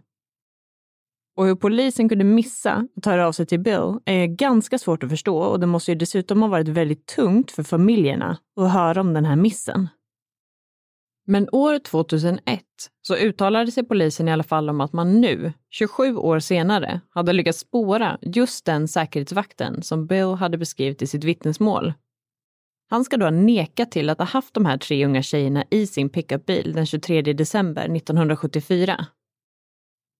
Och hur polisen kunde missa att höra av sig till Bill är ganska svårt att förstå och det måste ju dessutom ha varit väldigt tungt för familjerna att höra om den här missen. Men år 2001 så uttalade sig polisen i alla fall om att man nu, 27 år senare, hade lyckats spåra just den säkerhetsvakten som Bill hade beskrivit i sitt vittnesmål. Han ska då ha nekat till att ha haft de här tre unga tjejerna i sin pickupbil den 23 december 1974.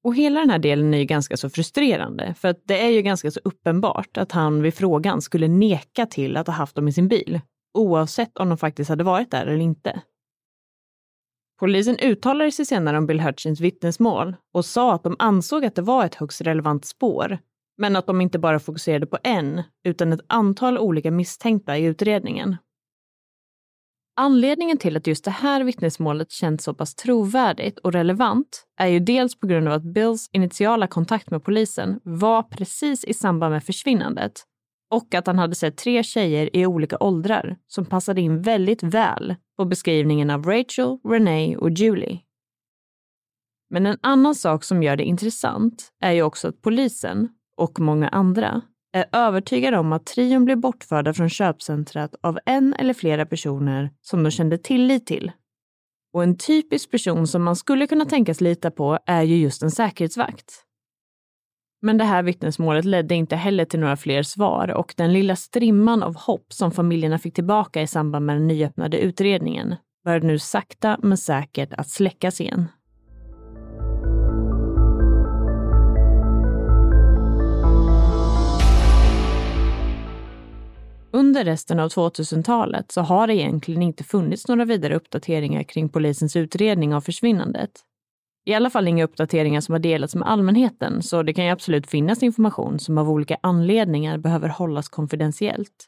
Och hela den här delen är ju ganska så frustrerande, för att det är ju ganska så uppenbart att han vid frågan skulle neka till att ha haft dem i sin bil, oavsett om de faktiskt hade varit där eller inte. Polisen uttalade sig senare om Bill Hutchins vittnesmål och sa att de ansåg att det var ett högst relevant spår, men att de inte bara fokuserade på en, utan ett antal olika misstänkta i utredningen. Anledningen till att just det här vittnesmålet känns så pass trovärdigt och relevant är ju dels på grund av att Bills initiala kontakt med polisen var precis i samband med försvinnandet och att han hade sett tre tjejer i olika åldrar som passade in väldigt väl på beskrivningen av Rachel, Renee och Julie. Men en annan sak som gör det intressant är ju också att polisen, och många andra, är övertygade om att trion blev bortförda från köpcentret av en eller flera personer som de kände tillit till. Och en typisk person som man skulle kunna tänkas lita på är ju just en säkerhetsvakt. Men det här vittnesmålet ledde inte heller till några fler svar och den lilla strimman av hopp som familjerna fick tillbaka i samband med den nyöppnade utredningen började nu sakta men säkert att släckas igen. Under resten av 2000-talet så har det egentligen inte funnits några vidare uppdateringar kring polisens utredning av försvinnandet. I alla fall inga uppdateringar som har delats med allmänheten, så det kan ju absolut finnas information som av olika anledningar behöver hållas konfidentiellt.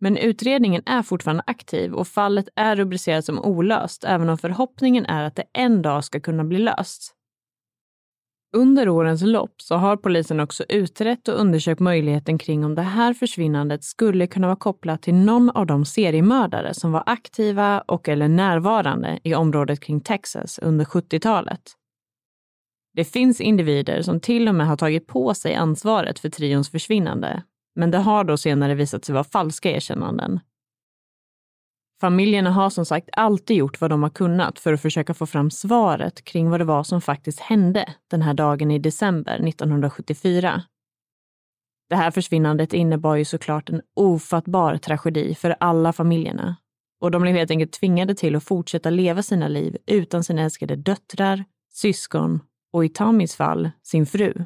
Men utredningen är fortfarande aktiv och fallet är rubricerat som olöst, även om förhoppningen är att det en dag ska kunna bli löst. Under årens lopp så har polisen också utrett och undersökt möjligheten kring om det här försvinnandet skulle kunna vara kopplat till någon av de seriemördare som var aktiva och eller närvarande i området kring Texas under 70-talet. Det finns individer som till och med har tagit på sig ansvaret för trions försvinnande, men det har då senare visat sig vara falska erkännanden. Familjerna har som sagt alltid gjort vad de har kunnat för att försöka få fram svaret kring vad det var som faktiskt hände den här dagen i december 1974. Det här försvinnandet innebar ju såklart en ofattbar tragedi för alla familjerna och de blev helt enkelt tvingade till att fortsätta leva sina liv utan sina älskade döttrar, syskon och i Tommys fall sin fru.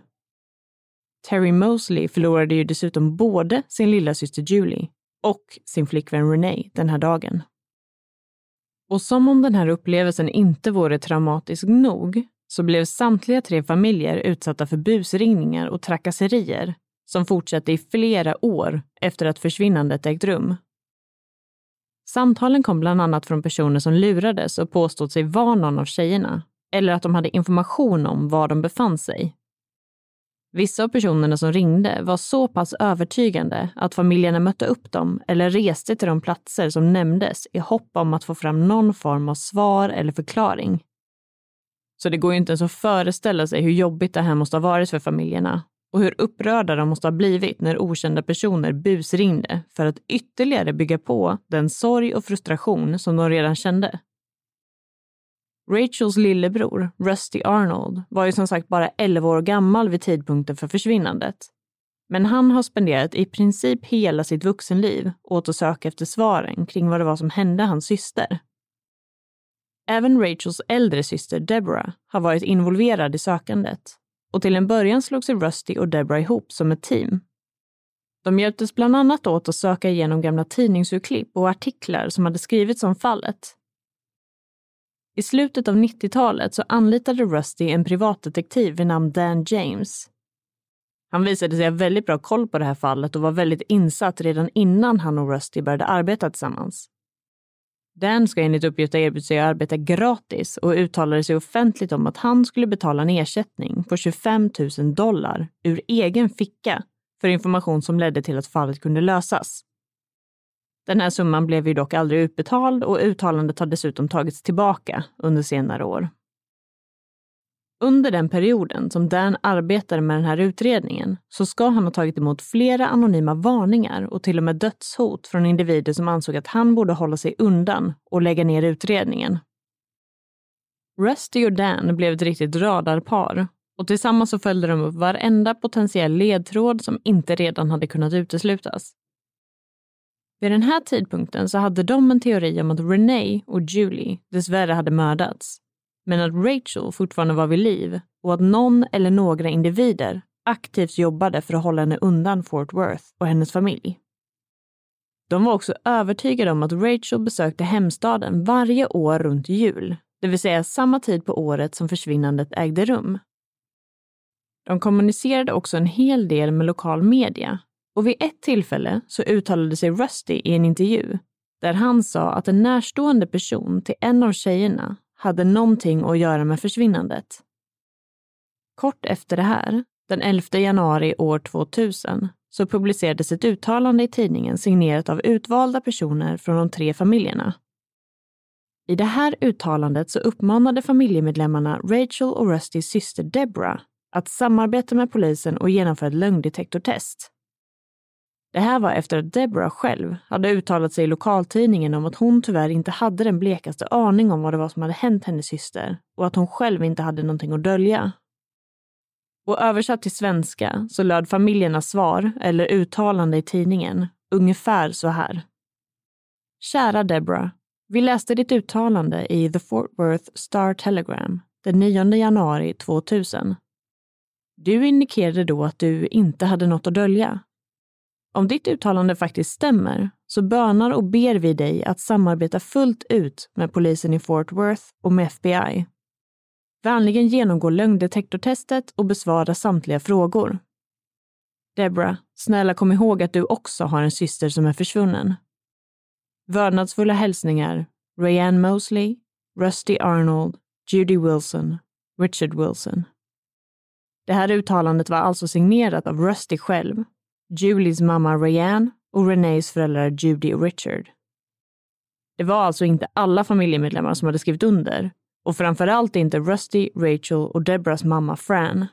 Terry Mosley förlorade ju dessutom både sin lilla syster Julie och sin flickvän Renee den här dagen. Och som om den här upplevelsen inte vore traumatisk nog så blev samtliga tre familjer utsatta för busringningar och trakasserier som fortsatte i flera år efter att försvinnandet ägt rum. Samtalen kom bland annat från personer som lurades och påstod sig vara någon av tjejerna eller att de hade information om var de befann sig Vissa av personerna som ringde var så pass övertygande att familjerna mötte upp dem eller reste till de platser som nämndes i hopp om att få fram någon form av svar eller förklaring. Så det går ju inte ens att föreställa sig hur jobbigt det här måste ha varit för familjerna och hur upprörda de måste ha blivit när okända personer busringde för att ytterligare bygga på den sorg och frustration som de redan kände. Rachels lillebror, Rusty Arnold, var ju som sagt bara 11 år gammal vid tidpunkten för försvinnandet. Men han har spenderat i princip hela sitt vuxenliv åt att söka efter svaren kring vad det var som hände hans syster. Även Rachels äldre syster Deborah har varit involverad i sökandet och till en början slog sig Rusty och Deborah ihop som ett team. De hjälptes bland annat åt att söka igenom gamla tidningsurklipp och artiklar som hade skrivits om fallet. I slutet av 90-talet så anlitade Rusty en privatdetektiv vid namn Dan James. Han visade sig ha väldigt bra koll på det här fallet och var väldigt insatt redan innan han och Rusty började arbeta tillsammans. Dan ska enligt uppgift ha erbjudit sig att arbeta gratis och uttalade sig offentligt om att han skulle betala en ersättning på 25 000 dollar ur egen ficka för information som ledde till att fallet kunde lösas. Den här summan blev ju dock aldrig utbetald och uttalandet har dessutom tagits tillbaka under senare år. Under den perioden som Dan arbetade med den här utredningen så ska han ha tagit emot flera anonyma varningar och till och med dödshot från individer som ansåg att han borde hålla sig undan och lägga ner utredningen. Rusty och Dan blev ett riktigt radarpar och tillsammans så följde de upp varenda potentiell ledtråd som inte redan hade kunnat uteslutas. Vid den här tidpunkten så hade de en teori om att Renee och Julie dessvärre hade mördats men att Rachel fortfarande var vid liv och att någon eller några individer aktivt jobbade för att hålla henne undan Fort Worth och hennes familj. De var också övertygade om att Rachel besökte hemstaden varje år runt jul, det vill säga samma tid på året som försvinnandet ägde rum. De kommunicerade också en hel del med lokal media och vid ett tillfälle så uttalade sig Rusty i en intervju där han sa att en närstående person till en av tjejerna hade någonting att göra med försvinnandet. Kort efter det här, den 11 januari år 2000, så publicerades ett uttalande i tidningen signerat av utvalda personer från de tre familjerna. I det här uttalandet så uppmanade familjemedlemmarna Rachel och Rustys syster Deborah att samarbeta med polisen och genomföra ett lögndetektortest. Det här var efter att Deborah själv hade uttalat sig i lokaltidningen om att hon tyvärr inte hade den blekaste aning om vad det var som hade hänt hennes syster och att hon själv inte hade någonting att dölja. Och översatt till svenska så löd familjernas svar, eller uttalande i tidningen, ungefär så här. Kära Deborah. Vi läste ditt uttalande i The Fort Worth Star Telegram den 9 januari 2000. Du indikerade då att du inte hade något att dölja om ditt uttalande faktiskt stämmer så bönar och ber vi dig att samarbeta fullt ut med polisen i Fort Worth och med FBI. Vänligen genomgå lögndetektortestet och besvara samtliga frågor. Debra, snälla kom ihåg att du också har en syster som är försvunnen. Vördnadsfulla hälsningar Rayanne Mosley, Rusty Arnold, Judy Wilson, Richard Wilson. Det här uttalandet var alltså signerat av Rusty själv Julies mamma Rayanne och Renées föräldrar Judy och Richard. Det var alltså inte alla familjemedlemmar som hade skrivit under och framförallt inte Rusty, Rachel och Debras mamma Fran.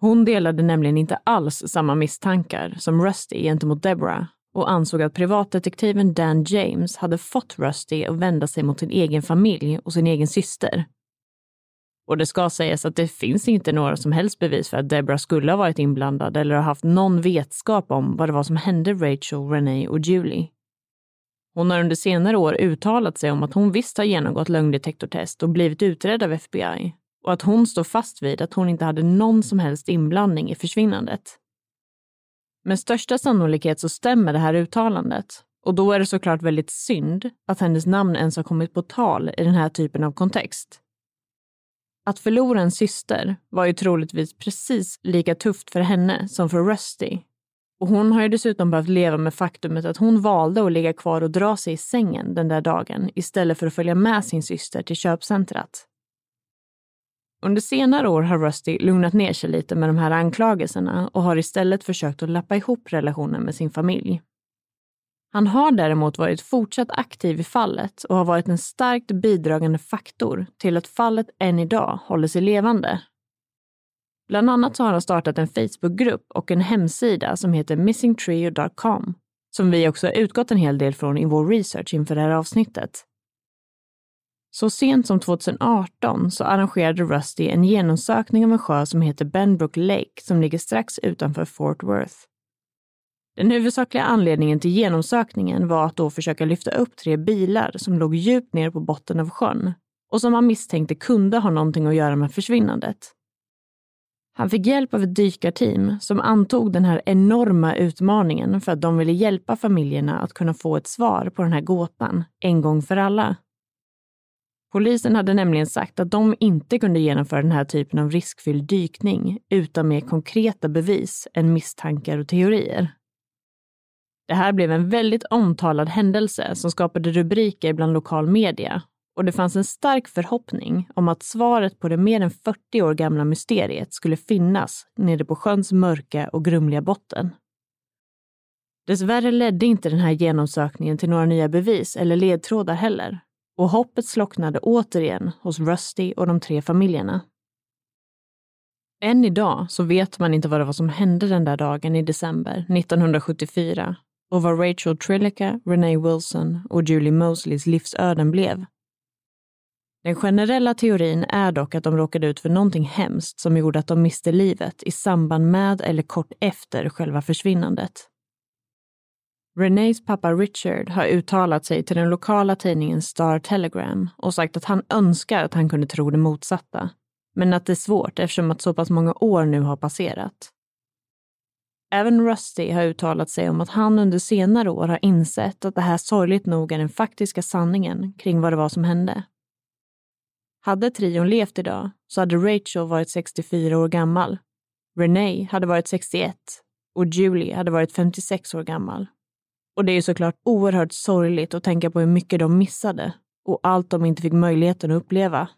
Hon delade nämligen inte alls samma misstankar som Rusty gentemot Deborah och ansåg att privatdetektiven Dan James hade fått Rusty att vända sig mot sin egen familj och sin egen syster och det ska sägas att det finns inte några som helst bevis för att Debra skulle ha varit inblandad eller ha haft någon vetskap om vad det var som hände Rachel, Renee och Julie. Hon har under senare år uttalat sig om att hon visst har genomgått lögndetektortest och blivit utredd av FBI och att hon står fast vid att hon inte hade någon som helst inblandning i försvinnandet. Med största sannolikhet så stämmer det här uttalandet och då är det såklart väldigt synd att hennes namn ens har kommit på tal i den här typen av kontext. Att förlora en syster var ju troligtvis precis lika tufft för henne som för Rusty. Och hon har ju dessutom behövt leva med faktumet att hon valde att ligga kvar och dra sig i sängen den där dagen istället för att följa med sin syster till köpcentrat. Under senare år har Rusty lugnat ner sig lite med de här anklagelserna och har istället försökt att lappa ihop relationen med sin familj. Han har däremot varit fortsatt aktiv i fallet och har varit en starkt bidragande faktor till att fallet än idag håller sig levande. Bland annat så har han startat en Facebookgrupp och en hemsida som heter missingtrio.com som vi också har utgått en hel del från i vår research inför det här avsnittet. Så sent som 2018 så arrangerade Rusty en genomsökning av en sjö som heter Benbrook Lake som ligger strax utanför Fort Worth. Den huvudsakliga anledningen till genomsökningen var att då försöka lyfta upp tre bilar som låg djupt ner på botten av sjön och som man misstänkte kunde ha någonting att göra med försvinnandet. Han fick hjälp av ett dykarteam som antog den här enorma utmaningen för att de ville hjälpa familjerna att kunna få ett svar på den här gåtan en gång för alla. Polisen hade nämligen sagt att de inte kunde genomföra den här typen av riskfylld dykning utan mer konkreta bevis än misstankar och teorier. Det här blev en väldigt omtalad händelse som skapade rubriker bland lokal media och det fanns en stark förhoppning om att svaret på det mer än 40 år gamla mysteriet skulle finnas nere på sjöns mörka och grumliga botten. Dessvärre ledde inte den här genomsökningen till några nya bevis eller ledtrådar heller och hoppet slocknade återigen hos Rusty och de tre familjerna. Än idag så vet man inte vad det var som hände den där dagen i december 1974 och vad Rachel Trillica, Renee Wilson och Julie Mosleys livsöden blev. Den generella teorin är dock att de råkade ut för någonting hemskt som gjorde att de miste livet i samband med eller kort efter själva försvinnandet. Renees pappa Richard har uttalat sig till den lokala tidningen Star Telegram och sagt att han önskar att han kunde tro det motsatta, men att det är svårt eftersom att så pass många år nu har passerat. Även Rusty har uttalat sig om att han under senare år har insett att det här sorgligt nog är den faktiska sanningen kring vad det var som hände. Hade trion levt idag så hade Rachel varit 64 år gammal. Renee hade varit 61 och Julie hade varit 56 år gammal. Och det är ju såklart oerhört sorgligt att tänka på hur mycket de missade och allt de inte fick möjligheten att uppleva.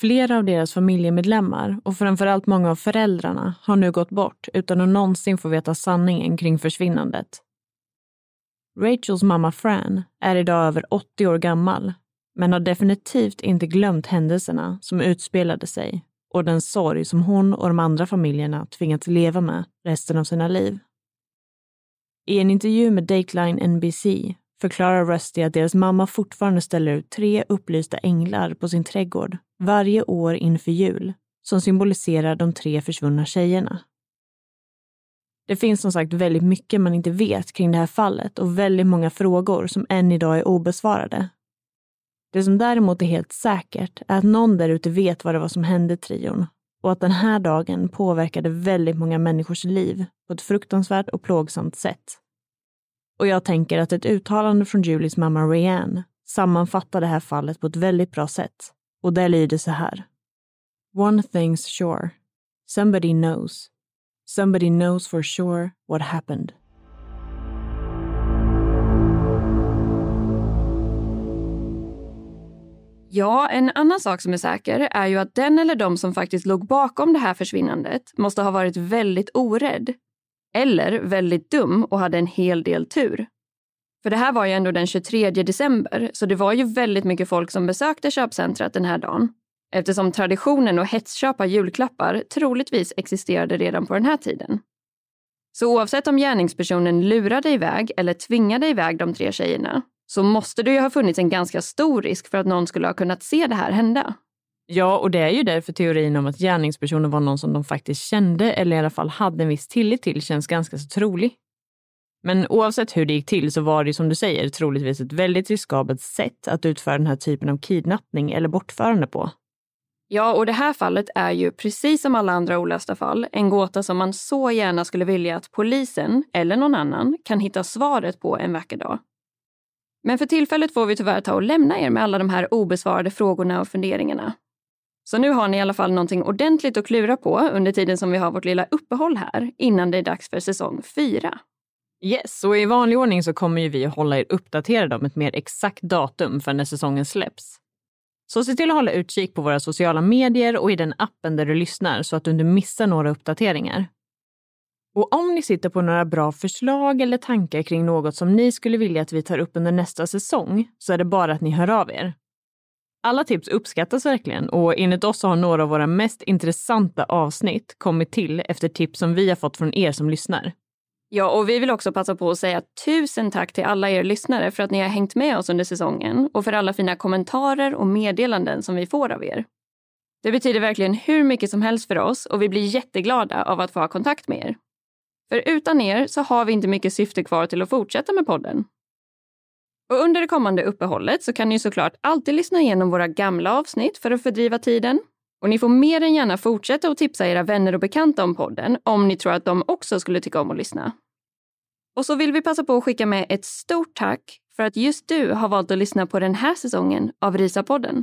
Flera av deras familjemedlemmar och framförallt många av föräldrarna har nu gått bort utan att någonsin få veta sanningen kring försvinnandet. Rachels mamma Fran är idag över 80 år gammal men har definitivt inte glömt händelserna som utspelade sig och den sorg som hon och de andra familjerna tvingats leva med resten av sina liv. I en intervju med Dateline NBC förklarar Rusty att deras mamma fortfarande ställer ut tre upplysta änglar på sin trädgård varje år inför jul som symboliserar de tre försvunna tjejerna. Det finns som sagt väldigt mycket man inte vet kring det här fallet och väldigt många frågor som än idag är obesvarade det som däremot är helt säkert är att någon där ute vet vad det var som hände trion och att den här dagen påverkade väldigt många människors liv på ett fruktansvärt och plågsamt sätt. Och jag tänker att ett uttalande från Julies mamma Rianne sammanfattar det här fallet på ett väldigt bra sätt. Och det lyder så här. One thing's sure. Somebody knows. Somebody knows for sure what happened. Ja, en annan sak som är säker är ju att den eller de som faktiskt låg bakom det här försvinnandet måste ha varit väldigt orädd. Eller väldigt dum och hade en hel del tur. För det här var ju ändå den 23 december, så det var ju väldigt mycket folk som besökte köpcentret den här dagen. Eftersom traditionen att hetsköpa julklappar troligtvis existerade redan på den här tiden. Så oavsett om gärningspersonen lurade iväg eller tvingade iväg de tre tjejerna så måste det ju ha funnits en ganska stor risk för att någon skulle ha kunnat se det här hända. Ja, och det är ju därför teorin om att gärningspersonen var någon som de faktiskt kände eller i alla fall hade en viss tillit till känns ganska så trolig. Men oavsett hur det gick till så var det som du säger troligtvis ett väldigt riskabelt sätt att utföra den här typen av kidnappning eller bortförande på. Ja, och det här fallet är ju precis som alla andra olösta fall en gåta som man så gärna skulle vilja att polisen eller någon annan kan hitta svaret på en vacker dag. Men för tillfället får vi tyvärr ta och lämna er med alla de här obesvarade frågorna och funderingarna. Så nu har ni i alla fall någonting ordentligt att klura på under tiden som vi har vårt lilla uppehåll här innan det är dags för säsong 4. Yes, och i vanlig ordning så kommer ju vi att hålla er uppdaterade om ett mer exakt datum för när säsongen släpps. Så se till att hålla utkik på våra sociala medier och i den appen där du lyssnar så att du inte missar några uppdateringar. Och om ni sitter på några bra förslag eller tankar kring något som ni skulle vilja att vi tar upp under nästa säsong så är det bara att ni hör av er. Alla tips uppskattas verkligen och enligt oss har några av våra mest intressanta avsnitt kommit till efter tips som vi har fått från er som lyssnar. Ja, och vi vill också passa på att säga tusen tack till alla er lyssnare för att ni har hängt med oss under säsongen och för alla fina kommentarer och meddelanden som vi får av er. Det betyder verkligen hur mycket som helst för oss och vi blir jätteglada av att få ha kontakt med er. För utan er så har vi inte mycket syfte kvar till att fortsätta med podden. Och under det kommande uppehållet så kan ni såklart alltid lyssna igenom våra gamla avsnitt för att fördriva tiden. Och ni får mer än gärna fortsätta att tipsa era vänner och bekanta om podden om ni tror att de också skulle tycka om att lyssna. Och så vill vi passa på att skicka med ett stort tack för att just du har valt att lyssna på den här säsongen av Risa-podden.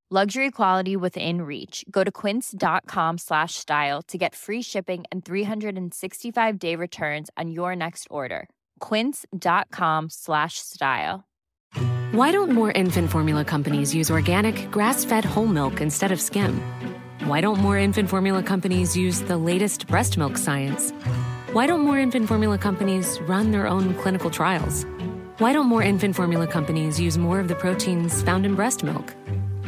Luxury quality within reach. Go to quince.com slash style to get free shipping and 365 day returns on your next order. Quince.com slash style. Why don't more infant formula companies use organic, grass fed whole milk instead of skim? Why don't more infant formula companies use the latest breast milk science? Why don't more infant formula companies run their own clinical trials? Why don't more infant formula companies use more of the proteins found in breast milk?